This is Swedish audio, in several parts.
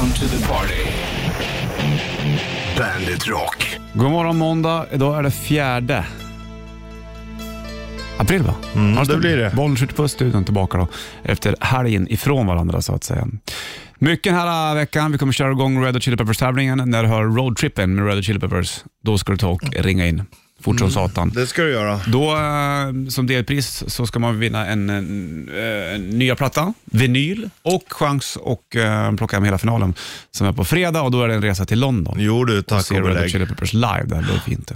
Welcome to the party. Bandit Rock. God morgon måndag. Idag är det fjärde april va? Mm, det blir det. Bollen skjuter på studion tillbaka då, efter helgen ifrån varandra så att säga. Mycket den här veckan. Vi kommer köra igång Red Hot Chili Peppers-tävlingen. När du hör roadtrippen med Red Hot Chili Peppers, då ska du ta och ringa in. Fort som satan. Det ska du göra. Då eh, som delpris så ska man vinna en, en, en nya platta, vinyl och chans att eh, plocka hem hela finalen som är på fredag och då är det en resa till London. Jo du, och tack se och Red Hot belägg. Chili Peppers live där, det är fint. det.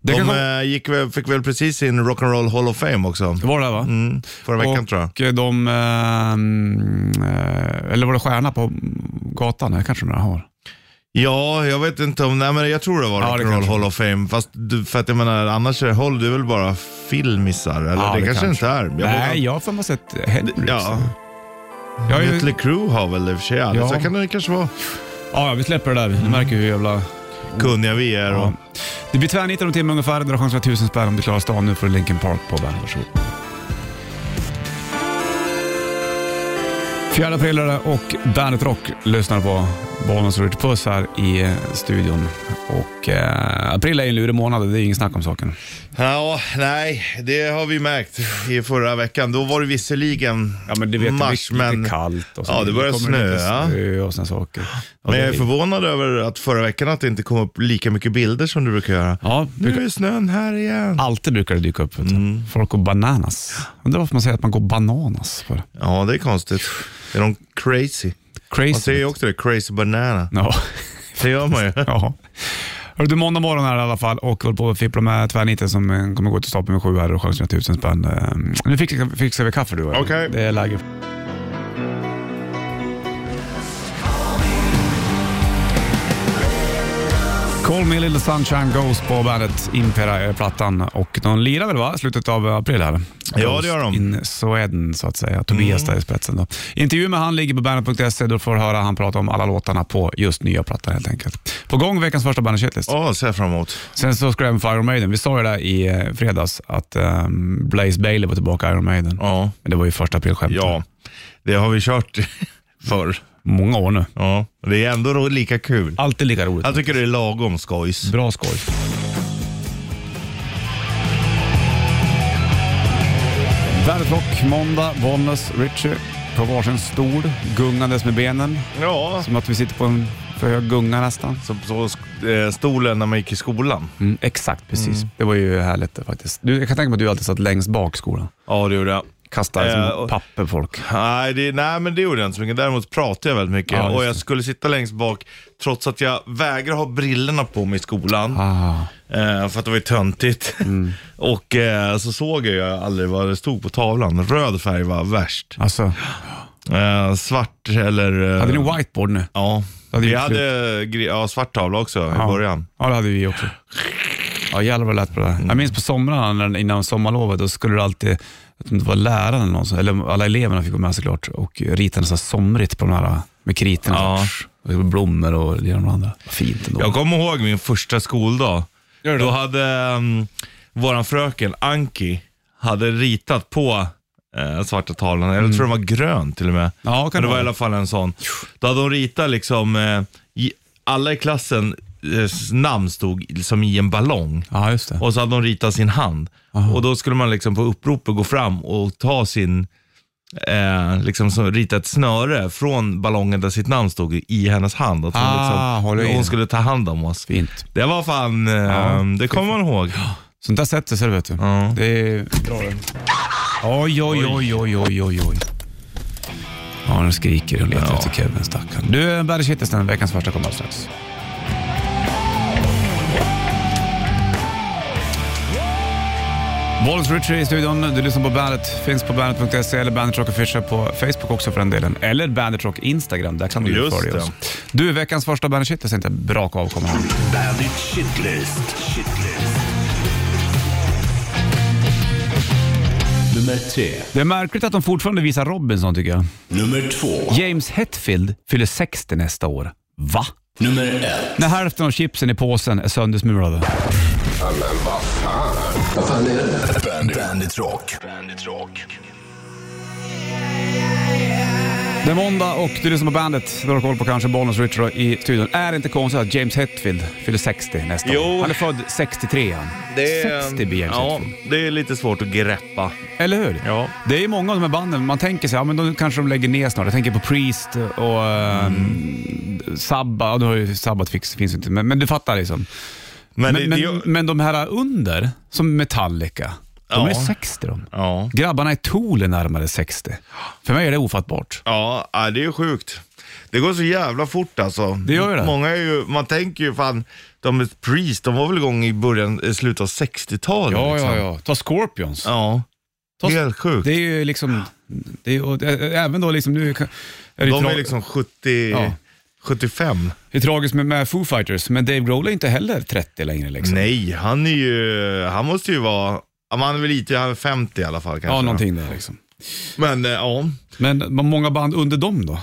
Det De komma- eh, gick väl, fick väl precis sin Rock'n'Roll Hall of Fame också. det var det va? Mm, förra veckan och tror jag. de, eh, mm, eh, eller var det stjärna på gatan? Det kanske några har. Ja, jag vet inte om, nej men jag tror det var Ja, det Rock'n'Roll kanske. Hall of Fame. Fast du, för att jag menar, annars är- håller du väl bara filmisar? Eller Ja, det, kanske inte är. Jag Nej, vågar- jag har för mig sett Hendrix. Ja. Jag är Mötley Crüe har väl i och för sig, ja. Så kan det kanske vara. ja, vi släpper det där. Du märker hur jävla... Kunniga vi är. Och, Ja. Det blir tvärnitton om timme ungefär. Du har chans att tusen spänn om du klarar stan. Nu får du Linkin Park på bandet. Varsågod. 4 april det och Bandet Rock lyssnar på Ritch Puss här i eh, studion. Och eh, april är ju en lurig månad, det är ingen snack om saken. Ja, nej, det har vi märkt i förra veckan. Då var det visserligen Ja men du vet, mars, det lite men, kallt och så. Ja, det lite snöa. snö och såna saker. Och men jag det- är förvånad över att förra veckan att det inte kom upp lika mycket bilder som det brukar göra. Ja, Nu brukar, är snön här igen. alltid brukar det dyka upp. Du. Folk går bananas. Undrar varför man säger att man går bananas. För. Ja, det är konstigt. Är de crazy? Crazy. Man säger ju också det, crazy banana. Ja. Det gör man ju. ja. Hörru, du, måndag morgon här i alla fall och håller på att fippla med tvärniten som eh, kommer gå till stapeln med sju här och till tusen spänn. Eh, Nu fixar, fixar vi kaffe du och. Okej. Det är läge. Call me little sunshine goes på bandet Impera är plattan och de lirar väl va? Slutet av april här. Ja, det gör de. In Sweden så att säga. Tobias där i spetsen. Då. Intervju med han ligger på bandet.se. Då får du höra han prata om alla låtarna på just nya plattan helt enkelt. På gång veckans första bandet shitlist. Ja, ser jag fram emot. Sen så ska det även för Iron Maiden. Vi sa ju det i eh, fredags att um, Blaze Bailey var tillbaka i Iron Maiden. Ja, Men det var ju första aprilskämt. ja. Det har vi kört förr. Många år nu. Ja, det är ändå ro- lika kul. Alltid lika roligt. Jag tycker det är lagom skojs. Bra skoj. Bandet Rock, måndag, Bollnäs, Richie på varsin stol, gungandes med benen. Ja, Som att vi sitter på en för hög gunga nästan. som så eh, stolen när man gick i skolan. Mm, exakt, precis. Det var ju härligt det, faktiskt. Du, jag kan tänka mig att du alltid satt längst bak i skolan. Ja, det gjorde jag. Kastade Eh, som och- papper på folk. Nej, det, nej, men det gjorde jag inte så mycket. Däremot pratade jag väldigt mycket. Ja, och jag skulle sitta längst bak trots att jag vägrar ha brillorna på mig i skolan. Ah. Eh, för att det var ju töntigt. och eh, så såg jag aldrig vad det stod på tavlan. Röd färg var värst. Alltså, Eh, svart eller... Eh, hade ni whiteboard nu? Ja. Vi hade ja, svart tavla också i början. Ja, det hade vi också. Ja, jävlar vad det lät på det där. Jag minns på somrarna innan sommarlovet, då skulle det alltid, jag det var läraren eller någon, eller alla eleverna fick vara med såklart, och rita något somrigt på de här med kriterna. Ja. Och Blommor och det ena och det andra. Fint ändå. Jag kommer ihåg min första skoldag. Gör? Då hade um, våran fröken Anki hade ritat på eh, svarta tavlan. Jag tror den var grön till och med. Mm. Ja, kan Men det det var i vara. alla fall en sån. Då hade hon ritat liksom, eh, alla i klassen namn stod som i en ballong. Ja, just det. Och så hade hon ritat sin hand. Och då skulle man liksom på uppropet gå fram och ta sin, eh, liksom så, rita ett snöre från ballongen där sitt namn stod i hennes hand. Att hon, Ah, liksom, hon skulle ta hand om oss. Fint. Det var fan, eh, det kommer man ihåg. Sånt där sätter sig, vet du. Ja. Det är bra. Oj, oj, oj, oj, oj, oj, oj. Ja, nu skriker och letar Ja. efter Kevin, stackarn. Du, Barry Kittelsten, veckans första kommer alldeles strax. Bollens Richie i studion. Du lyssnar på Bandet. Finns på bandet.se eller Bandet Rock Official på Facebook också för den delen. Eller Bandet Rock Instagram. Där kan du ju följa oss. Du, veckans första Bandet Kittelsten tänkte jag braka av kommer här. Bandit Shitlist. Shitlist. Nummer tre. Det är märkligt att de fortfarande visar Robinson tycker jag. Nummer två. James Hetfield fyller 60 nästa år. Va? Nummer ett. När hälften av chipsen i påsen är söndersmulade. Bandit, Bandit Rock. Bandit Rock. Det är måndag och du lyssnar på bandet. Du har koll på kanske Bollnäs Richard i studion. Är det inte konstigt att James Hetfield fyller 60 nästa Jo. år? Han är född 63 han. Det är, 60 blir James ja, Hetfield. det är lite svårt att greppa. Eller hur? Ja. Det är ju många av de här banden, man tänker sig, ja men då kanske de lägger ner snart. Jag tänker på Priest och mm. Sabba, ja, nu har ju Sabbath finns, finns inte, men, men du fattar liksom. Men, Men, det, men, det, men de här under, som Metallica, de Ja. är 60 de. ja. Grabbarna i Tool är närmare 60. För mig är det ofattbart. Ja, det är ju sjukt. Det går så jävla fort alltså. Det gör det. Många är ju, man tänker ju fan, de är Priest, de var väl igång i början, i slutet av 60-talet. Ja, liksom. ja, ja. Ta Scorpions. Ja, Ta- helt sjukt. Det är ju liksom, det är, och, ä- även då liksom nu är det, de är liksom 70, Ja. 75. det är tragiskt med, med Foo Fighters, men Dave Grohl är inte heller 30 längre. Liksom. Nej, han är ju, han måste ju vara, han är väl lite, han är 50 i alla fall kanske. Ja, någonting där liksom. Men eh, ja, Men många band under dem då?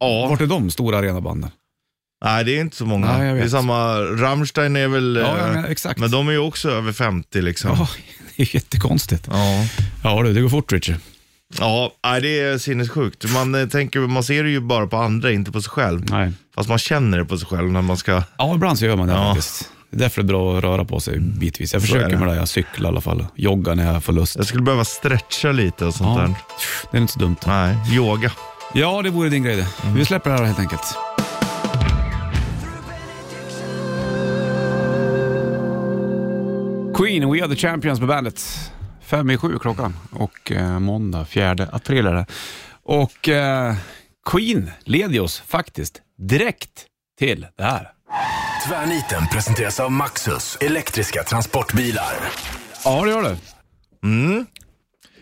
ja. Vart är de stora arenabanden? Nej, det är inte så många. Nej, det är samma, Rammstein är väl, Ja, ja, eh, exakt. men de är ju också över 50 liksom. Ja, det är jättekonstigt. Ja. Ja du, det går fort Richard. Ja, nej, det är sinnessjukt. Man, eh, tänker, man ser det ju bara på andra, inte på sig själv. Nej. Fast man känner det på sig själv när man ska... Ja, ibland så gör man det Ja. faktiskt. Det är därför det är bra att röra på sig bitvis. Jag försöker med det. Jag cyklar i alla fall. Joggar när jag får lust. Jag skulle behöva stretcha lite och sånt Ja. där. Det är inte så dumt. Nej, yoga. Ja, det vore din grej det. Vi släpper det här helt enkelt. Queen, We Are The Champions på bandet. Fem i sju klockan och eh, måndag 4 april är det. Och eh, Queen leder oss faktiskt direkt till det här. Tvärniten presenteras av Maxus, elektriska transportbilar. Ja, det gör det. Mm.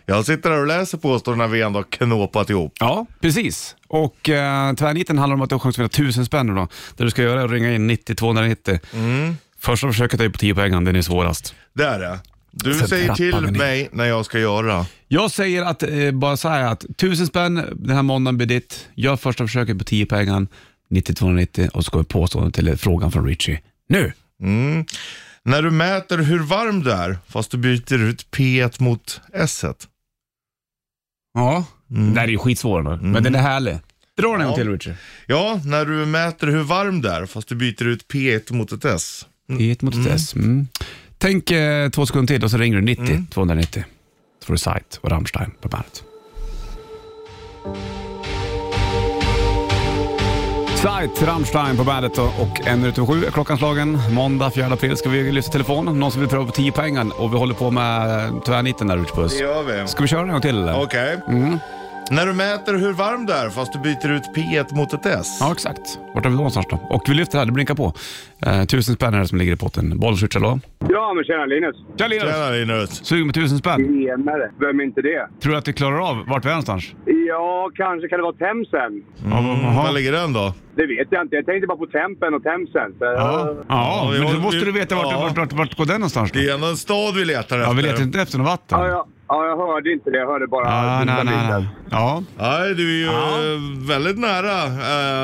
Jag sitter här och läser påståendena vi ändå har knåpat ihop. Ja, precis. Och eh, tvärniten handlar om att du har chans att vinna tusen spänn nu då. Det du ska göra är att ringa in 90 290. Mm. Första försöket är ju på 10 poäng, den är svårast. Det är det. Du Sen säger till mig när jag ska göra. Jag säger att, eh, bara så här att tusen spänn den här måndagen blir ditt. Gör första försöket på 10 poängen, 90 290 och så vi påståendet till frågan från Richie. Nu! Mm. När du mäter hur varm du är, fast du byter ut P1 mot S1. Ja. Det här är ju skitsvår nu, men den är härlig. Dra den en Ja. till Richie. Ja, när du mäter hur varm du är, fast du byter ut P1 mot ett S. 10 mot ett S. Mm. Tänk eh, två sekunder till och så ringer du 90 290. Så får du Sight och Rammstein på bandet. Sight, Rammstein på bandet och, och en minut över sju är klockan slagen. Måndag 4 april ska vi lyfta telefonen. Någon som vill pröva på 10 poängen och vi håller på med tvärnitten där Rich Puss. Det gör vi. Ska vi köra en gång till eller? Okej. När du mäter hur varm du är, fast du byter ut P1 mot ett S. Ja, exakt. Vart är vi då någonstans då? Och vi lyfter här, det blinkar på. Eh, tusen spänn är det som ligger i potten. Bollswitch, hallå? Ja, men tjena Linus. Tja Linus! Tjena Linus. Sugen med tusen spänn? Tjenare. Vem är inte det? Tror du att du klarar av vart vi är någonstans? Ja, kanske kan det vara Themsen. Mm. Var ligger den då? Det vet jag inte. Jag tänkte bara på Tempen och Themsen. Så, Ja, ja men då måste vi- du veta vart, ja. vart, vart, vart går den någonstans då? Det är ändå en stad vi letar efter. Ja, vi letar inte efter något vatten. ja, ja, ja, jag hörde inte det. Jag hörde bara... Ah, nej, biten. nej. Ja. Nej, du är ju Ja. eh, väldigt nära.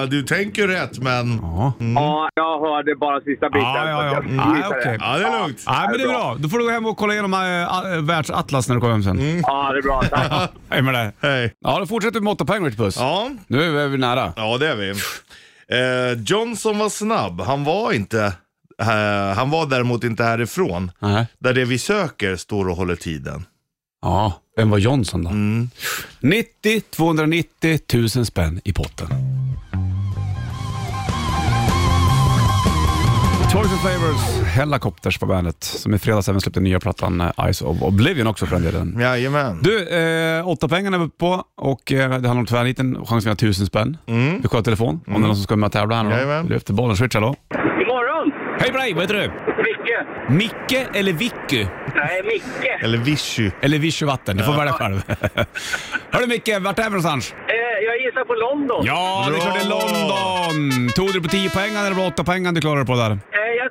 Eh, Du tänker rätt, men... Ja. Ja, jag hörde bara sista biten. Ja, ja, ja. så jag Mm. gissade. Ah, okej. Ja, det är lugnt. Nej, men det är bra. Då får du gå hem och kolla igenom äh, världsatlas när du kommer hem sen. Ja, det är bra. Tack. Hej med det. Hej. Ja, då fortsätter vi med åtta poäng Rich Puss. Ja, Nu är vi nära. ja det är vi. Eh, Johnson var snabb. Han var inte... eh, han var däremot inte härifrån. Nej. Där det vi söker står och håller tiden. Ja, vem var Johnson då? Mm. 90 290 000 spänn i potten. Toys and Flavors, Helicopters på bandet, som i fredags även släppte nya plattan eh, Eyes of Oblivion också för den delen. Jajamän. Du, eh, åtta pengar är vi på och eh, det handlar om tvärniten, chans att vinna tusen spänn. Mm. Vi kollar telefon, om det är någon som ska med och tävla här nu. Jajamän. Lyfter bollen, switch hallå. Hej på dig, vad heter du? Micke! Micke eller Vicky? Nej, Micke. Eller Vichy. Eller Vichy Vatten, du får välja själv. Hörru Micke, vart är vi någonstans? Eh, jag gissar på London. Ja, det är klart det är! London! Tog du på 10 poäng eller det 8 poäng du klarade på där?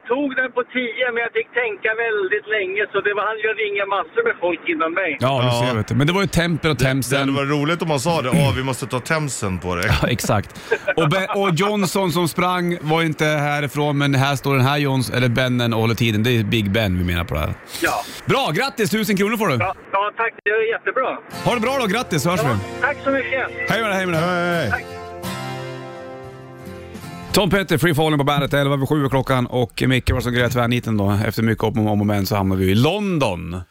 Jag tog den på 10, men jag fick tänka väldigt länge, så det var han ju ringa massor med folk innan mig. Ja, du Ja. ser vet du. Men det var ju Temper och Det hade varit roligt om man sa det. Åh, vi måste ta Themsen på det. Ja, exakt. Och, Be- och Johnson som sprang var inte härifrån, men här står den här Jons, eller Bennen och håller tiden. Det är Big Ben vi menar på det här. Ja. Bra, grattis! Tusen kronor får du. Ja, Ja, tack. Det är jättebra. Ha det bra då, grattis så hörs vi. Tack så mycket. Hej med dig, hej med dig. Hej, hej. Tom Petter, Free Falling på bandet, 11 över 7 klockan och Micke var som grät tvärniten då. Efter mycket om och men så hamnade vi i London.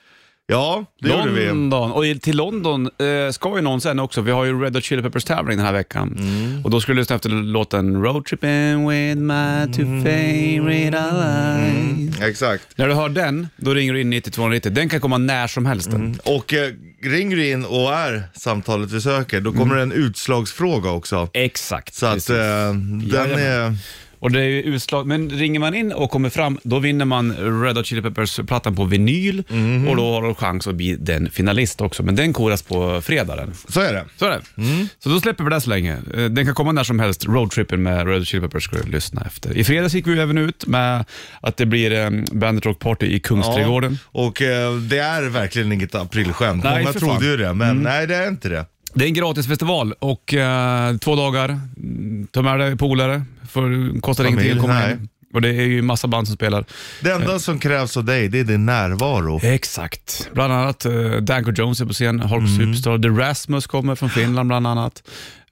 Ja, det gjorde vi. London. Och till London eh, ska ju någon sen också. Vi har ju Red Hot Chili Peppers tävling den här veckan. Mm. Och då skulle du lyssna efter låten Road Trippin' with my two Mm. favorite allies. Exakt. När du hör den, då ringer du in 9290. Den kan komma när som helst. den. Och eh, ringer du in och är samtalet vi söker, då kommer det en utslagsfråga också. Exakt. Så att precis. eh, den Jajamän. är... Och det är ju utslag, men ringer man in och kommer fram, då vinner man Red Hot Chili Peppers-plattan på vinyl Mhm. och då har du chans att bli den finalist också. Men den koras på fredagen. Så är det. Så är det. Mm. Så då släpper vi det så länge. Eh, Den kan komma när som helst. Roadtrippen med Red Hot Chili Peppers ska du lyssna efter. I fredags gick vi även ut med att det blir eh, Bandit Rock Party i Kungsträdgården. Och eh, det är verkligen inget aprilskämt. Nej, Många för trodde fan. Mm. ju det, men nej det är inte det. Det är en gratis festival och eh, två dagar. Mm, Ta med dig polare, för kostar Familj, ingenting att komma nej. in. Och det är ju massa band som spelar. Det enda som krävs av dig, det är din närvaro. Exakt. Bland annat uh, Danko Jones är på scen, Hulk Mm. Superstar, The Rasmus kommer från Finland bland annat.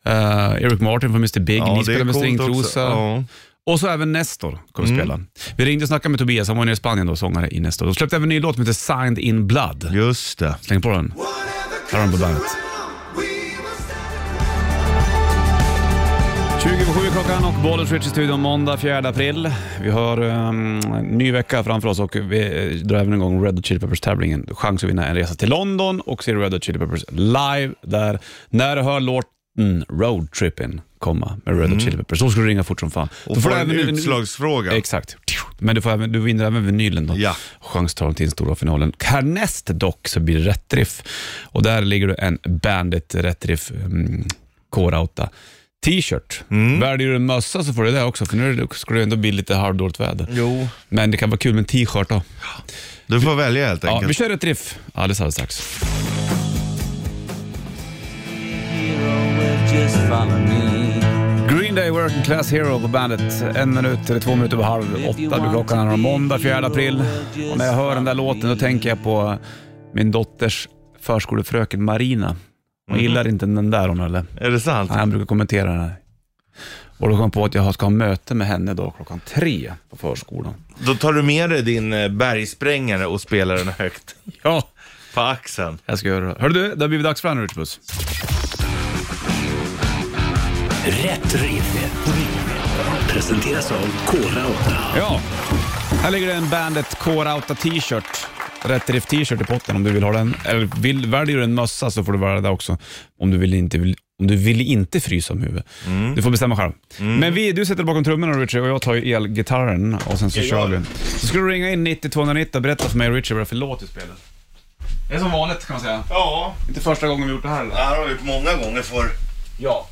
Uh, Eric Martin från Mr Big, ni spelar med coolt stringtrosa. Ja. Och så även Nestor kommer Mm. spela. Vi ringde och snackade med Tobias, han var nere i Spanien då, sångare i Nestor. De släppte även en ny låt som heter Signed in Blood. Just det. Släng på den. Här har på bandet. 20 över 7 klockan och Bollers Rich i studion måndag 4 april. Vi har um, en ny vecka framför oss och vi eh, drar även igång Red Hot Chili Peppers-tävlingen. Chans att vinna en resa till London och se Red Hot Chili Peppers live där. När du hör låten Road Trippin' komma med Red Hot Chili Peppers, då ska du ringa fort som fan. Och Då få du en även- utslagsfråga. Exakt. Men du, får även, du vinner även vinylen då. Ja. Chans att ta dig till den stora finalen. Härnäst dock så blir det Rätt Riff och där ligger det en Bandit Rätt Riff um, K-Rauta t-shirt. Mm. Väljer du en mössa så får du det också, för nu det- ska det ändå bli lite halvdåligt väder. Jo. Men det kan vara kul med en t-shirt då. Du får välja helt Ja, enkelt. vi kör ett riff alldeles, alldeles strax. Green Day Working Class Hero på bandet. En minut eller två minuter över halv åtta blir klockan. här Måndag 4 april. Och när jag hör den där låten då tänker jag på min dotters förskolefröken Marina. Hon gillar inte den där hon eller? Är det sant? Nej, han brukar kommentera den här. Och då kom jag på att jag ska ha möte med henne då klockan tre på förskolan. Då tar du med dig din eh, bergsprängare och spelar den högt Ja, på axeln. jag ska göra det. Hörru du, det har blivit dags för Rich Buss. Rätt riff. Presenteras av Kora 8. Ja, här ligger det en Bandet Core-Outa t-shirt. Rätt Riff t-shirt i potten om du vill ha den. Eller vill, väljer du en mössa så får du välja det också. Om du vill inte, vill, om du vill inte frysa om huvudet. Du får bestämma själv. Men vi, du sätter bakom trummorna Richard och jag tar ju elgitarren och sen så kör vi. Så ska du ringa in 90 290 och berätta för mig Richard vad det är för låt du spelar. Det är som vanligt kan man säga. Ja, Inte första gången vi gjort det här det eller? här har vi gjort många gånger för. Ja.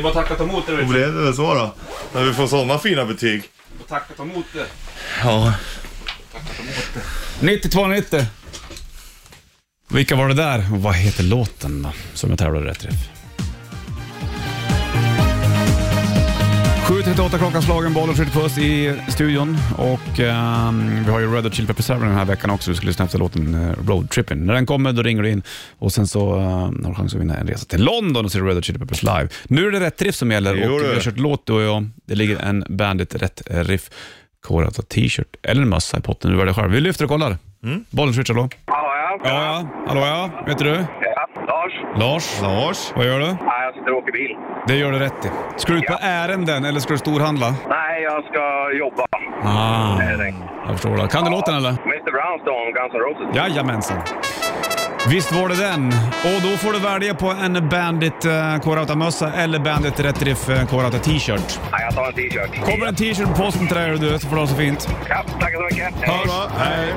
Är bara tacka och ta emot det Då blev det väl så då. När vi får sådana fina betyg. tackat emot det. Ja. 9290. Vilka var det där? Och vad heter låten då? Som jag tävlade rätt träff. 7.38 klockan slagen, bollen skjuter puss i studion och ehm, vi har ju Red Hot Chili Peppers Server den här veckan också. Du skulle lyssna efter låten uh, Road Trippin'. När den kommer då ringer du in och sen så uh, har du chans att vinna en resa till London och se Red Hot Chili Peppers live. Nu är det rätt riff som gäller Jo, och vi har kört låt du och jag. Det ligger en Bandit rätt riff korat av t-shirt eller en mössa i potten. Du väljer själv. Vi lyfter och kollar. Mm. Bollen switchar då. Ja, ja. Ja, ja. Hallå ja. Vet du? Ja. Lars? Lars, Lars. vad gör du? Nej, jag sitter och åker bil. Det gör du rätt i. Ska du ut på ärenden eller ska du storhandla? Nej, jag ska jobba. Ah, Det det. jag förstår det. Kan du låten eller? Mr Brownstone, Guns N' Roses. Jajamensan. Visst var det den. Och då får du välja på en Bandit uh, K-Rauta-mössa eller Bandit Rätt Riff uh, K-Rauta t-shirt. Nej, jag tar en t-shirt. Kommer en t-shirt på posten till dig du, så får du ha så fint. Ja, tackar så mycket. Hörs. Hej.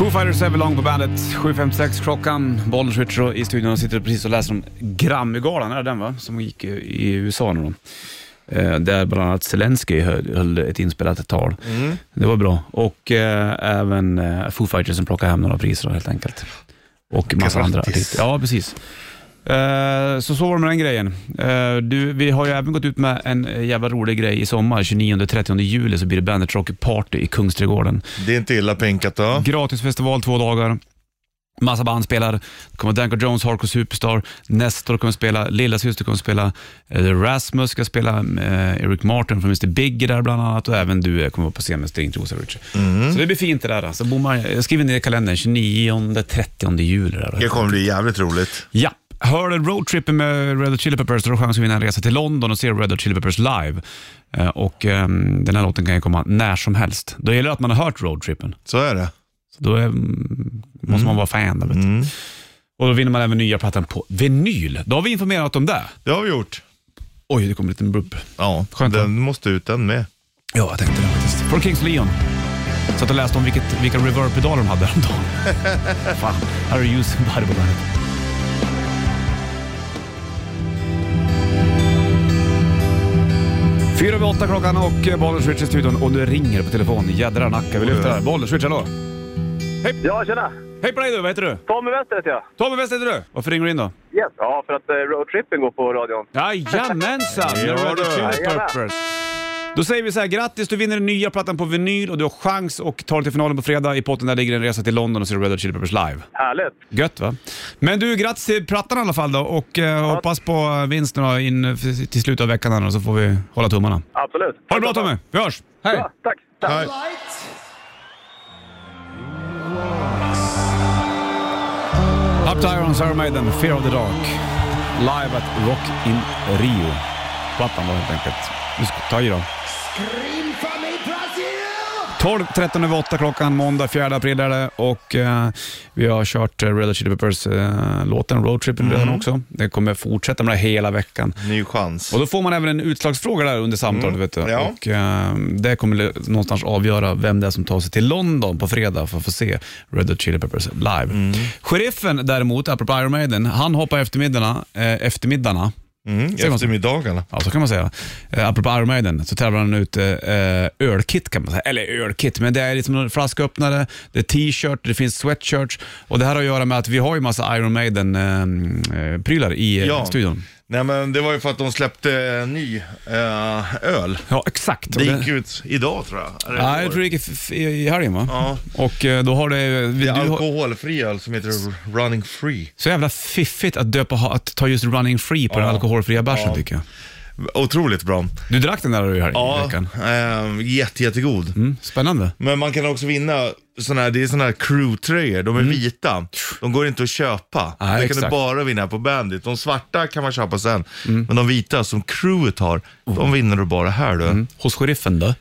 Foo Fighters Everlong på bandet. 7.56 klockan. Bollen switcher i studion och sitter precis och läser om Grammygalan, är det den va? Som gick i USA nu då. Eh, där bland annat Zelensky höll, höll ett inspelat tal. Det var bra. Och eh, även eh, Foo Fighters som plockade hem några priser då, helt enkelt. Och massa andra grattis. artister. Ja, precis. Eh, så så var det med den grejen. Eh, du, vi har ju även gått ut med en eh, jävla rolig grej i sommar. 29-30 juli så blir det Bandit Rock Party i Kungsträdgården. Det är inte illa pinkat då. Gratisfestival två dagar. Massa band spelar. Det kommer Danko Jones, Hardcore Superstar. Nestor kommer spela. Lilla syster kommer spela. Rasmus ska spela. Eric Martin från Mr Big är där bland annat och även du kommer vara på scen med Stringtrosa Richard. Så det blir fint det där. Alltså, bommar, jag skriver ner i kalendern 29-30 juli. Där. Det kommer bli jävligt roligt. Ja. Hör du roadtrippen med Red Hot Chili Peppers, då har du chans att vinna en resa till London och se Red Hot Chili Peppers live. Eh, Och ehm, Den här låten kan ju komma när som helst. Då gäller det att man har hört roadtrippen. Så är det. Så då är, mm, måste man vara fan. Där, vet du. Mm. Och Då vinner man även nya plattan på vinyl. Då har vi informerat om det. Det har vi gjort. Oj, det kom en liten brubb. Ja, Skönt, va? den måste ut den med. Ja, jag tänkte det faktiskt. Från Kings Leon. Satt och läste om vilket, vilka reverb-pedaler de hade häromdagen. Fan, här är Body på bandet. Fyra över åtta klockan och bollen switch i studion och du ringer på telefon. Jädrar nacka, vi lyfter här. Bollen switch, hallå. Ja, tjena. Hej på dig du, vad heter du? Tommy Wester heter jag. Tommy, vad heter du? Varför ringer du in då? Yes. Ja, för att uh, roadtrippen går på radion. Jajamensan! Ja, du. Jajamän. Då säger vi så här, grattis du vinner den nya plattan på vinyl och du har chans att ta dig till finalen på fredag. I potten där ligger en resa till London och se Red Hot Chili Peppers live. Härligt. Gött va? Men du, grattis till plattan i alla fall då och eh, hoppas på vinst nu då in till slutet av veckan här så får vi hålla tummarna. Absolut. Ha det bra Tommy, vi hörs! Hej! Ja, tack. tack. Hej. Up to Irons, Iron Maiden, Fear of the Dark. Live at Rock in Rio. Plattan då helt enkelt. Vi ska ta i då. 12, 13 över 8 klockan, måndag 4 april är det och eh, vi har kört eh, Red Hot Chili Peppers eh, låten Road Trippin' redan också. Det kommer fortsätta med det hela veckan. Ny chans. Och Då får man även en utslagsfråga där under samtalet. Vet du. Ja. Och, eh, det kommer någonstans avgöra vem det är som tar sig till London på fredag för att få se Red Hot Chili Peppers live. Sheriffen däremot, apropå Iron Maiden, han hoppar eftermiddagarna, eh, eftermiddagarna Mm, man så? eftermiddagarna. Ja, så kan man säga. Eh, apropå Iron Maiden så tävlar han ut eh, ölkit kan man säga. Eller ölkit, men det är liksom en flasköppnare, det är t-shirt, det finns sweatshirts och det här har att göra med att vi har ju massa Iron Maiden-prylar i eh, Ja. studion. Nej men det var ju för att de släppte en ny eh, öl. Ja, exakt. Det Och gick ut idag tror jag. Eller Nej, jag tror det gick i, f- i, helgen va? Ja. Och eh, då har det... Det är du har, alkoholfri öl som heter Running Free. så jävla fiffigt att, döpa, ha- att ta just running free på den alkoholfria bärsen tycker jag. Otroligt bra. Du drack den där i här i Ja, veckan. eh, jätte, jättegod. Mm, spännande. Men man kan också vinna såna här, det är såna här crew-tröjor, de är vita. De går inte att köpa. Mm. Nej, det kan exakt. du bara vinna på Bandit. De svarta kan man köpa sen. Mm. Men de vita som crewet har, de vinner du bara här du. Mm. Hos sheriffen då?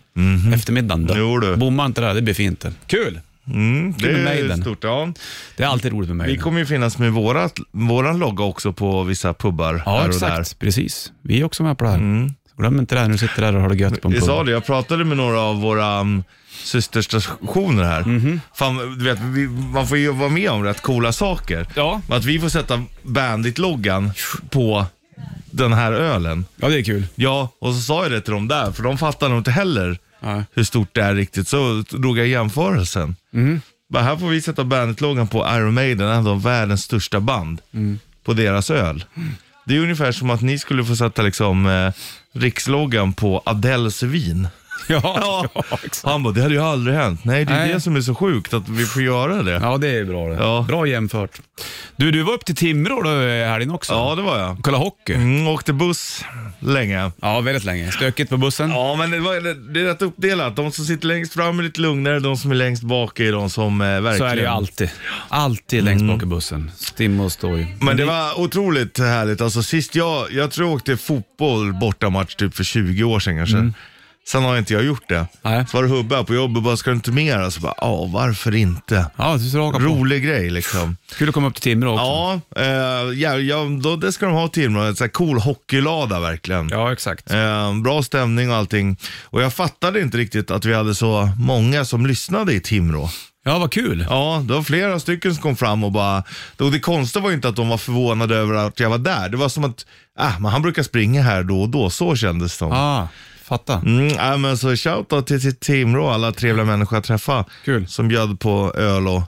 Eftermiddagen då? Mhm. Jo, du. Bomma inte där, det blir fint. Kul! Mm, det är Maiden. stort. Ja. Det är alltid roligt med mig. Vi kommer ju finnas med vårat, våran logga också på vissa pubbar Ja, här och exakt. Precis. Vi är också med på det här. Glöm inte det här när du sitter där och har det gött på en där. Pub. sa det, jag pratade med några av våra um, systerstationer här. Mhm. Fan, du vet, vi, man får ju vara med om rätt coola saker. Ja. Att vi får sätta Bandit-loggan på den här ölen. Ja, det är kul. Ja, och så sa jag det till dem där, för de fattar nog inte heller Nej. hur stort det är riktigt. Så drog jag jämförelsen. Bara, här får vi sätta bandet-loggan på Iron Maiden, en av världens största band, på deras öl. Det är ungefär som att ni skulle få sätta liksom, eh, riksloggan på Adeles vin. Ja, Ja. exakt. Han bara, det hade ju aldrig hänt. Nej, det är Nej. det som är så sjukt, att vi får göra det. ja, det är bra det. Ja. Bra jämfört. Du, du var upp till Timrå då i helgen också. Ja, det var jag. Kolla hockey. Mm, åkte buss länge. Ja, väldigt länge. Stökigt på bussen. Ja, men det, var, det, det är rätt uppdelat. De som sitter längst fram är lite lugnare, de som är längst bak är de som eh, verkligen... Så är det ju alltid. Alltid längst bak i bussen. Stim och stoj. Men det var otroligt härligt. Alltså sist jag, jag tror jag åkte fotboll bortamatch typ för 20 år sedan kanske. Sen har inte jag gjort det. Nej. Så var det Hubba på jobbet, bara ska du inte mer? Så bara, ja varför inte? Ja, du ska på. Rolig grej liksom. Kul att komma upp till Timrå också. Ja, eh, ja, ja då, det ska de ha Timrå. En sån här cool hockeylada verkligen. Ja, exakt. Eh, bra stämning och allting. Och jag fattade inte riktigt att vi hade så många som lyssnade i Timrå. Ja, vad kul. Ja, det var flera stycken som kom fram och bara... Och det konstiga var ju inte att de var förvånade över att jag var där. Det var som att, ah, men han brukar springa här då och då. Så kändes det som. Ah, fatta. Mm, ja, men så shoutout till, till Timrå, alla trevliga människor jag träffade. Kul. Som bjöd på öl och,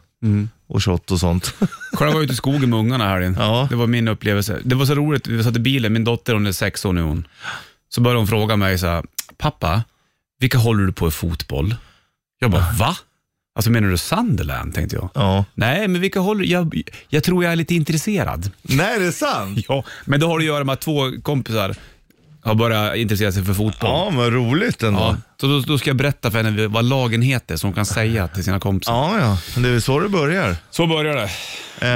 och shot och sånt. Var jag ute i skogen med ungarna här. Ja. Det var min upplevelse. Det var så roligt, vi satt i bilen, min dotter hon är sex år nu hon. Så började hon fråga mig så här, pappa, vilka håller du på i fotboll? Jag bara, va? Alltså menar du Sunderland, tänkte jag. ja. Nej, men vilka håller, jag, jag tror jag är lite intresserad. Nej, det är sant. Ja, men det har att göra med att två kompisar har börjat intressera sig för fotboll. Ja, men roligt ändå. Ja, så då, då ska jag berätta för henne vad lagen heter så hon kan säga till sina kompisar. Ja, ja. Det är så det börjar. Så börjar det.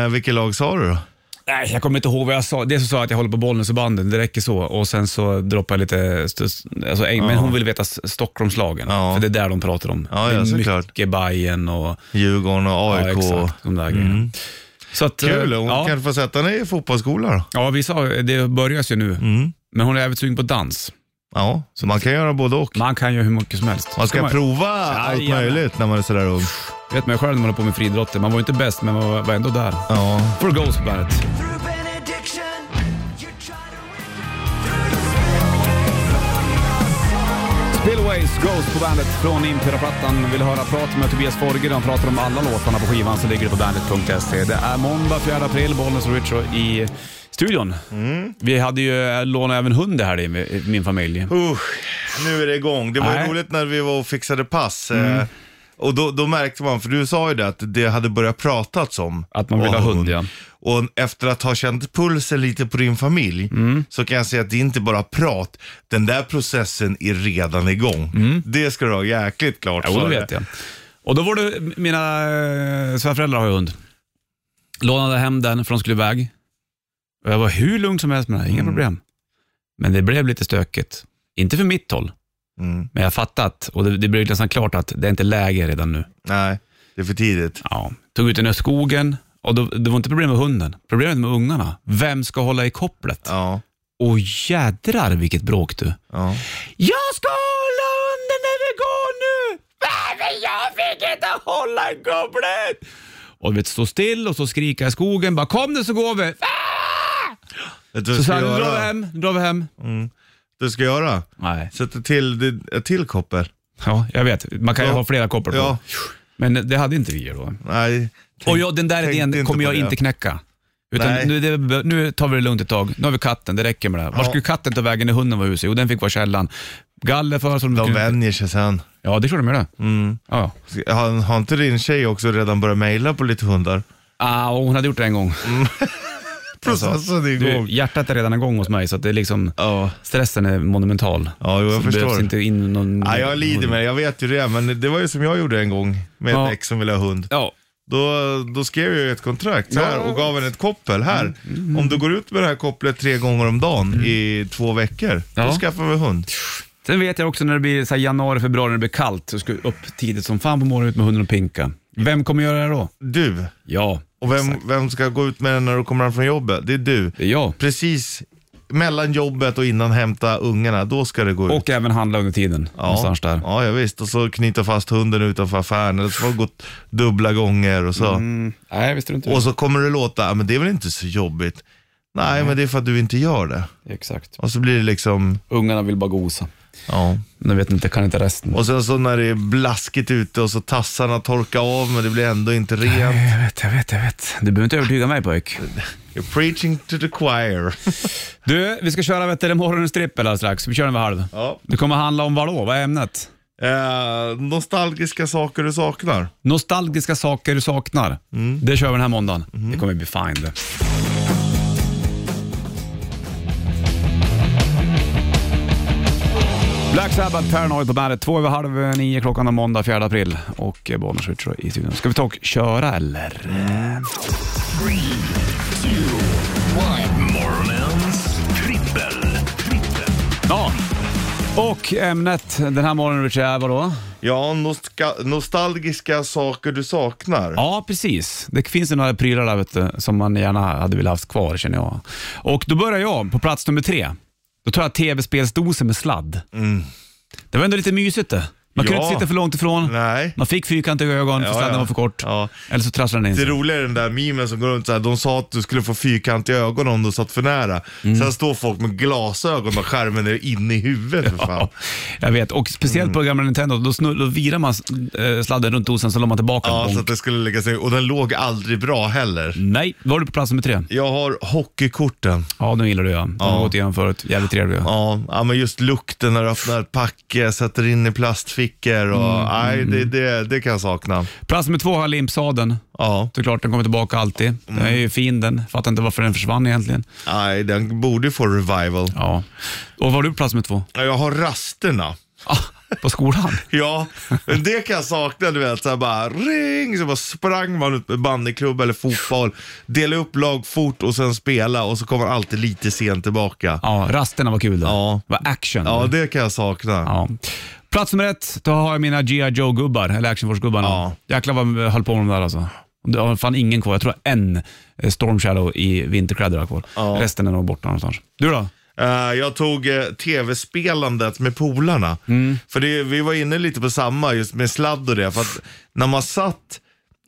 Eh, vilket lag sa du då? Nej, jag kommer inte ihåg vad jag sa. Det så sa jag att jag håller på Bollnäs och banden, det räcker så. Och sen så droppade jag lite, alltså, eng- men hon ville veta Stockholmslagen. Ja. För det är där de pratar om. Ja, det ja, är såklart. mycket Bayern och Djurgården och ja, AIK. exakt, de där grejerna. Så att, Kul, eh, hon ja, kanske får sätta henne i fotbollsskola då. ja, vi sa det börjar ju nu. Men hon är även sugen på dans. Ja, så man kan göra både och. Man kan ju hur mycket som helst. Man ska man, prova allt Jajamän. möjligt när man är sådär ung. vet man själv när man håller på med friidrotter. Man var ju inte bäst, men man var, ändå där. Ja. For Ghost på bandet. Spillways Ghost på bandet från Impera-plattan. Vill höra prat med Tobias Forge. Han pratar om alla låtarna på skivan så ligger det på bandet.se. Det är måndag 4 april, Bollnäs och Richard i studion. Vi hade ju lånat även hund här i min familj. Usch, nu är det igång. Det var ju Nej. roligt när vi var och fixade pass. eh, Och då, då märkte man, för du sa ju det, att det hade börjat pratats om. Att man vill ha hund, ja. Och efter att ha känt pulsen lite på din familj, så kan jag säga att det är inte bara prat. Den där processen är redan igång. Det ska du ha jäkligt klart Jo, det vet jag. Och då var det, mina äh, svärföräldrar har ju hund. Lånade hem den för de skulle iväg. Och jag var hur lugn som helst med det här, inga problem. Men det blev lite stökigt. Inte för mitt håll, Mm. men jag fattat och det, det blev nästan klart att det är inte läge redan nu. Nej, det är för tidigt. Ja. Tog ut den i skogen och då, det var inte problem med hunden. Problemet med ungarna. Vem ska hålla i kopplet? Ja, Och jädrar vilket bråk du. ja. Jag ska hålla hunden när vi går nu! Men jag fick inte hålla i kopplet! Och du vet, stå still och så skrika i skogen. Bara kom nu så går vi. Vet du Så sa jag, ska nu drar vi göra? hem, nu drar vi hem. Du ska göra? Nej. Sätta till det- ett till koppel. Ja, jag vet. Man kan ju Ja. ha flera koppel på. Ja. Men det hade inte vi då. Nej. och ja, den där tänkte idén inte kommer jag det. inte knäcka. Utan Nej. nu, det, nu tar vi det lugnt ett tag. Nu har vi katten, det räcker med det. Var Ja. skulle katten ta vägen när hunden var i huset? Jo, den fick vara källan. Galler för så de De kunde- vänjer sig sen. Ja, det klart de gör det. Mm. Ja. Har, har inte din tjej också redan börjat mejla på lite hundar? Ah, och hon hade gjort det en gång. Processen är Du, igång. hjärtat är redan igång hos mig, så att det är liksom, Ja, stressen är monumental. ja jo, jag Så förstår. inte in någon... Ja, jag lider med det, jag vet ju det. Men det var ju som jag gjorde en gång med Ja. ett ex som ville ha hund. Ja, Då, då skrev jag ett kontrakt så här, och gav henne ett koppel. Här, Mm, om du går ut med det här kopplet tre gånger om dagen i två veckor, Ja. då skaffar vi hund. Sen vet jag också när det blir så januari, februari, när det blir kallt, så ska jag upp tidigt som fan på morgonen ut med hunden och pinka. Vem kommer göra det då? Du. Ja, Och vem, vem ska gå ut med den när du kommer hem från jobbet? Det är du. det är jag. Precis mellan jobbet och innan hämta ungarna, då ska det gå ut. Och även handla under tiden. Någonstans där. Ja, ja, visst. Och så knyta fast hunden utanför affären. Eller så får det gått dubbla gånger och så. Mm, nej, visste du inte. Och så kommer det låta, "Ja, men det är väl inte så jobbigt. Nej, men det är för att du inte gör det. Exakt. Och så blir det liksom, Ungarna vill bara gosa. Ja. Men vet inte, kan inte resten. Och sen så när det är blaskigt ute och så tassarna torkar av men det blir ändå inte rent. Jag vet, jag vet, jag vet. Du behöver inte övertyga mig pojk. You're preaching to the choir. Du, vi ska köra vet du, morgonens trippel alldeles strax. Vi kör den vid halv. Ja. Det kommer handla om vad då? Vad är ämnet? Eh, nostalgiska saker du saknar. Nostalgiska saker du saknar. Det kör vi den här måndagen. Det kommer bli fine det. Black Sabbath, Paranoid på bandet. Två över halv nio klockan om måndag 4 april. Och eh, Richard i studion. Ska vi ta och köra eller? Morgonens trippel. trippel. Ja. Och ämnet den här morgonen Richard är vadå? Ja, nostalgiska saker du saknar. Ja, precis. Det finns ju några prylar där vet du, som man gärna hade velat haft kvar känner jag. Och då börjar jag på plats nummer tre. Då tar jag tv-spelsdosen med sladd. Det var ändå lite mysigt det. Man kunde Ja. inte sitta för långt ifrån. Nej. Man fick fyrkantiga ögon för sladden var för kort. Eller så trasslade den in Det sig. roliga är den där memen som går runt så här, de sa att du skulle få fyrkantiga ögon om du satt för nära. Mm. Sen står folk med glasögon och skärmen är inne i huvudet för fan. Ja, jag vet. Och speciellt på gamla Nintendo, då, snurr, då virar man eh, sladden runt dosen så la man tillbaka Ja, den. så att det skulle lägga sig, och den låg aldrig bra heller. Nej, var du på plats nummer tre? Jag har hockeykorten. Ja, de gillar du ja. De har Ja. gått igenom förut. Jävligt trevliga. Ja, ja, men just lukten när du öppnar ett packe, sätter in i plastfickor och Mm, nej, det, det, det kan jag sakna. Plats nummer två har jag limpsadeln. Ja, Såklart, den kommer tillbaka alltid. Den är ju fin den. Fattar inte varför den försvann egentligen. nej, den borde ju få revival. Ja. Och var du på plats nummer två? Ja, Jag har rasterna. Ah, på skolan? Ja, men det kan jag sakna, du vet. Så här bara ring, så bara sprang man ut med bandyklubba eller fotboll, dela upp lag fort och sen spela och så kommer man alltid lite sent tillbaka. Ja, rasterna var kul. Då. Ja. Det var action. Ja, det kan jag sakna. Ja. Plats nummer ett, då har jag mina G.I. Joe-gubbar, eller Action Force-gubbarna. Ja. Jäklar vad jag höll på med dem där alltså. Det har fan ingen kvar. Jag tror en eh, Storm Shadow i vinterkläder har kvar. Ja. Resten är nog borta någonstans. Du då? Eh, jag tog uh, tv-spelandet med polarna. Mm. För det, vi var inne lite på samma, just med sladd och det. För att när man satt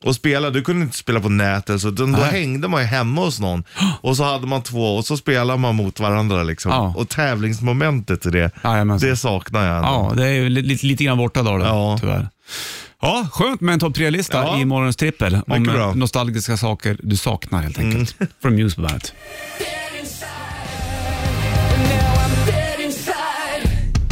och spelade, du kunde inte spela på nätet, så då, då Nej. hängde man ju hemma hos någon. Och så hade man två och så spelade man mot varandra. Liksom. Ja. Och tävlingsmomentet i det, Jajamensan. det saknar jag ändå. Ja, det är ju lite, lite grann borta då, då Ja. tyvärr. Ja, skönt med en topp tre-lista Ja. i morgonens trippel om nostalgiska saker du saknar helt enkelt. Från Muse på bandet.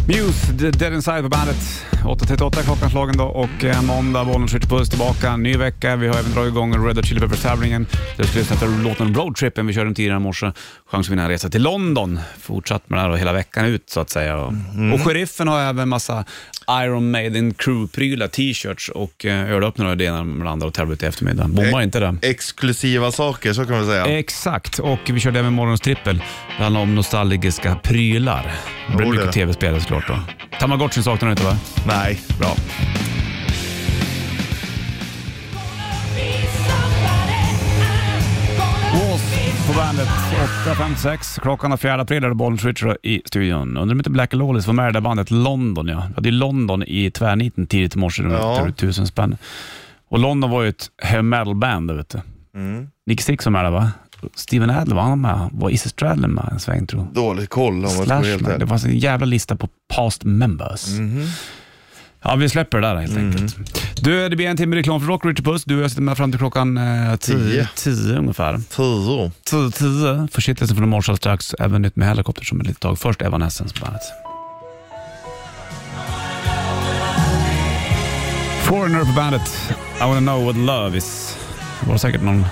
Muse, The Dead Inside på bandet. 8.38 klockan slagen då och eh, måndag, bollen skjuter puss tillbaka. Ny vecka. Vi har även dragit igång Red Hot Chili Peppers-tävlingen. Du ska lyssna till låten Road Trippen. Vi körde den tidigare i morse. Chans att vinna en resa till London. Fortsatt med det här då hela veckan ut så att säga. Och, och sheriffen har även massa Iron Maiden crew-prylar, t-shirts och eh, ölöppnare och det ena med det andra och tävlar i eftermiddag. Bommar inte det. Exklusiva saker, så kan man säga. Exakt, och vi körde även morgonens trippel. Det handlar om nostalgiska prylar. Det blir Jo, det. mycket tv-spel såklart då. Tamagotchin saknar du inte va? Nej. Bra. Bandet 8.56. Klockan är 4 april är det Bollnäs Richard i studion. Undrar om inte Black Lawless var med i det där bandet London. Ja. Vi hade ju London i tvärniten tidigt i morse. Ja. tusen spänn. Och London var ju ett heavy metal band, vet du. Nick Six var med där va? Steven Adler var han med? Var Izzy Stradlin med en sväng tror? Dålig koll om man ska vara helt man. det ärlig. fanns en jävla lista på past members. Ja, vi släpper det där helt enkelt. Du, det blir en timme reklam för Rock, Richard Puss. Du och jag sitter med fram till klockan eh, tio, Tio. tio ungefär. Tio. Tio, tio. Försiktigheten från morse strax. Även nytt med helikopter som ett litet tag. Först Evanescence på bandet. Foreigner på bandet. I wanna know what love is. Det var säkert någon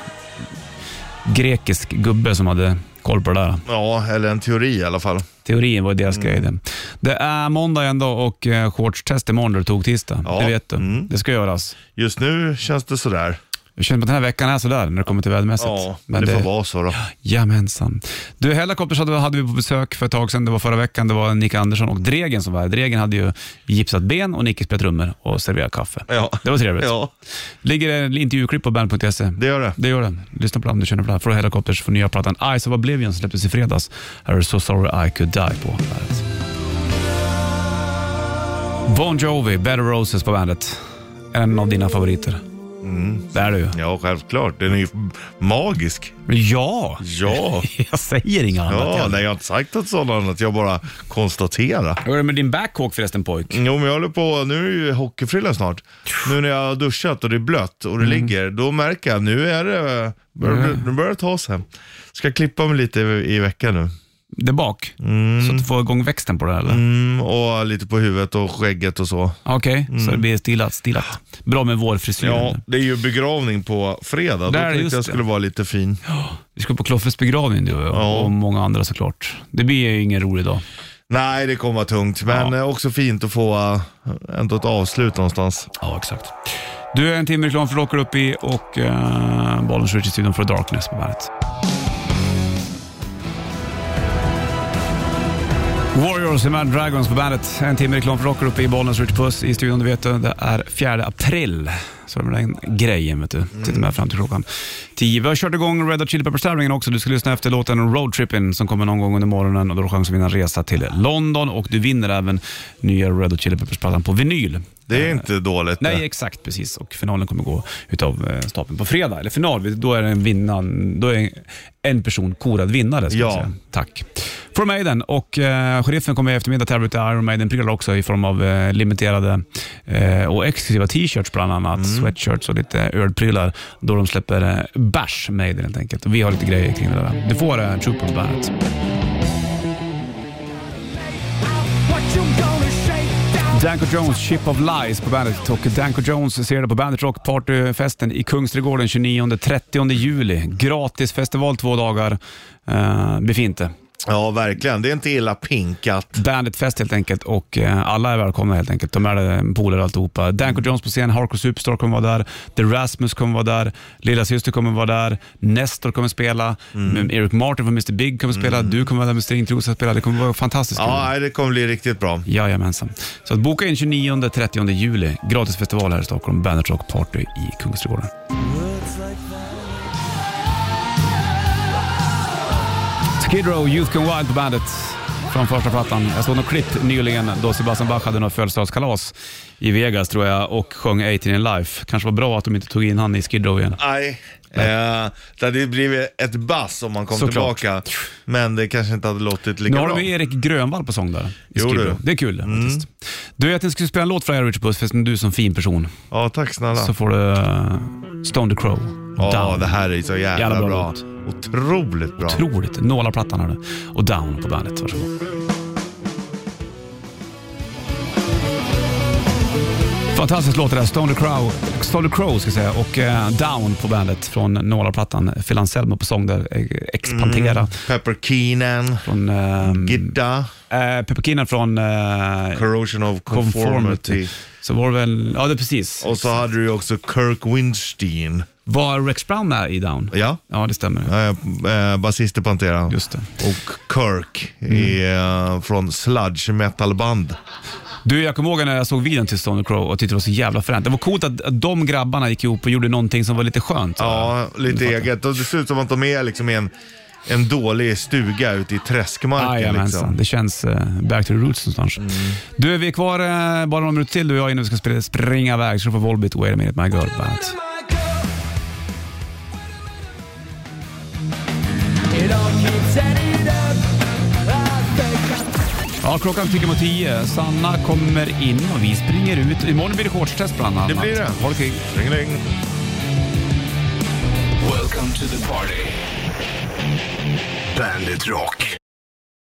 grekisk gubbe som hade koll på det där. Ja, eller en teori i alla fall. Teorin var deras grej. det. Det är måndag ändå och eh, shortstest imorgon det tog tisdag. Ja. Det vet du. Mm. Det ska göras. Just nu känns det sådär. Jag känner att den här veckan är sådär när det kommer till vädermässigt. Ja, men det får vara så då. Jajamensan. Du, Hellacopters hade, hade vi på besök för ett tag sedan. Det var förra veckan. Det var Nick Andersson och Dregen som var här. Dregen hade ju gipsat ben och Nicke spelat trummor och serverat kaffe. Ja. Det var trevligt. Ja, Ligger det intervjuklipp på band.se? det gör det. Det gör det. Lyssna på det om du känner för det. Från Hellacopters för nya plattan Eyes of Oblivion som släpptes i fredags. Här är So Sorry I Could Die på bandet. Bon Jovi, Better Roses på bandet. En av dina favoriter. Det är det ju. Ja, självklart. Den är ju magisk. Ja, Ja. jag säger inga annat. Ja, nej, jag har inte sagt något sådant. Jag bara konstaterar. Hur är det med din backhawk förresten pojk? Jo, men jag håller på, nu är det ju hockeyfrilla snart. Nu när jag har duschat och det är blött och det ligger, då märker jag nu är det, börjar, nu börjar det ta sig. Ska klippa mig lite i, i veckan nu. Där bak? Så att du får igång växten på det eller? Mm, och lite på huvudet och skägget och så. Okej, så det blir stilat, stilat. Bra med vårfrisyr. Ja, det är ju begravning på fredag. Då Där, tänkte just jag det. skulle vara lite fin. Vi ska på Kloffes begravning du och jag, Ja. och många andra såklart. Det blir ju ingen rolig dag. Nej, det kommer vara tungt, men Ja. eh, också fint att få uh, ändå ett avslut någonstans. Ja, exakt. Du är en timme reklam för Rocker upp i och uh, Bollens Rich i studion för Darkness på bandet. Warriors Imagine Dragons på bandet. En timme reklam för Rocker uppe i Bollnäs Rich Puss i studion. Du vet, det är 4 april. Så det är den grejen, vet du. Sitter med fram till klockan 10. Vi har kört igång Red Hot Chili Peppers-tävlingen också. Du ska lyssna efter låten Road Trippin' som kommer någon gång under morgonen och då har du chans att vinna en resa till London och du vinner även nya Red Hot Chili Peppers-plattan på vinyl. Det är inte dåligt. Nej, exakt precis. Och finalen kommer gå utav eh, stapeln på fredag. Eller final, då är en vinnaren, då är en person korad vinnare. Ska Ja. säga. Tack. From Maiden och eh, sheriffen kommer i eftermiddag tävla ut Iron Maiden-prylar också i form av eh, limiterade eh, och exklusiva t-shirts bland annat. Mm. Sweatshirts och lite ölprylar då de släpper eh, Bash Maiden helt enkelt. Vi har lite grejer kring det där. Du får eh, Trooper på bandet. Danko Jones, Ship of Lies på Bandit och Danko Jones ser det på Bandit Rock Partyfesten i Kungsträdgården 29-30 juli. Gratis festival två dagar. Eh, uh, befinte. Ja, verkligen. Det är inte illa pinkat. Banditfest helt enkelt och eh, alla är välkomna helt enkelt. De är polare alltihopa. Danko Jones på scen, Hardcore Superstar kommer vara där, The Rasmus kommer vara där, Lilla Syster kommer vara där, Nestor kommer spela, Mm. Eric Martin från Mr Big kommer spela, du kommer vara där med Stringtrosa spela. Det kommer vara fantastiskt. Ja, nej, det kommer bli riktigt bra. Jajamensan. Så att boka in 29-30 juli. Gratis festival här i Stockholm. Bandet Rock Party i Kungsträdgården. Skid Row, Youth Gone Wild på bandet från första plattan. Jag såg något klipp nyligen då Sebastian Bach hade något födelsedagskalas i Vegas tror jag och sjöng 18 in Life. Kanske var bra att de inte tog in han i Skid Row igen. Nej. Eh, det hade blivit ett bass om man kom Såklart. tillbaka. Men det kanske inte hade låtit lika Nu har bra. de Erik Grönvall på sång där. i Jo, Skid. Row. Det är kul faktiskt. Du, jag tänkte skulle spela en låt för dig Richard Puss, för du är som fin person. Ja, tack snälla. Så får du uh, Stone the Crow. Ja, Down. det här är så jävla, Jävla bra bra. Otroligt bra. Otroligt. Nålarplattan har du. Och Down på bandet. Varsågod. Fantastisk låt det där. Stone the Crow, Stone the Crow ska säga. Och eh, Down på bandet från Nålarplattan. Phil Anselmo på sång där. Eh, Ex Pantera. Pepper Keenan, Från eh, Gidda, Pepper Keenan från eh, Corrosion of Conformity. Conformity. Så var det väl, ja det precis. Och så hade du ju också Kirk Winstein. Var Rex Brown med i Down? Ja, Ja, det stämmer. eh, eh, basist i Pantera. Just det. Och Kirk i, eh, från Sludge metalband. Du, jag kommer ihåg när jag såg videon till Stone Crow och tyckte det var så jävla fränt. Det var coolt att att de grabbarna gick ihop och gjorde någonting som var lite skönt. Ja, lite Du fattar. eget. Och det ser ut som att de är liksom i en, en dålig stuga ute i träskmarken. Jajamensan, liksom. det känns uh, back to the roots någonstans. Du, vi är kvar uh, bara några minuter till du och jag innan vi ska springa, springa iväg. Så du får Volbit, Wait a minute my girl bandet. Ja, klockan tickar mot tio. Sanna kommer in och vi springer ut. Imorgon blir det shortstest bland annat. Det blir det. Ha det kul. Ringeling. Welcome to the party. Bandit Rock.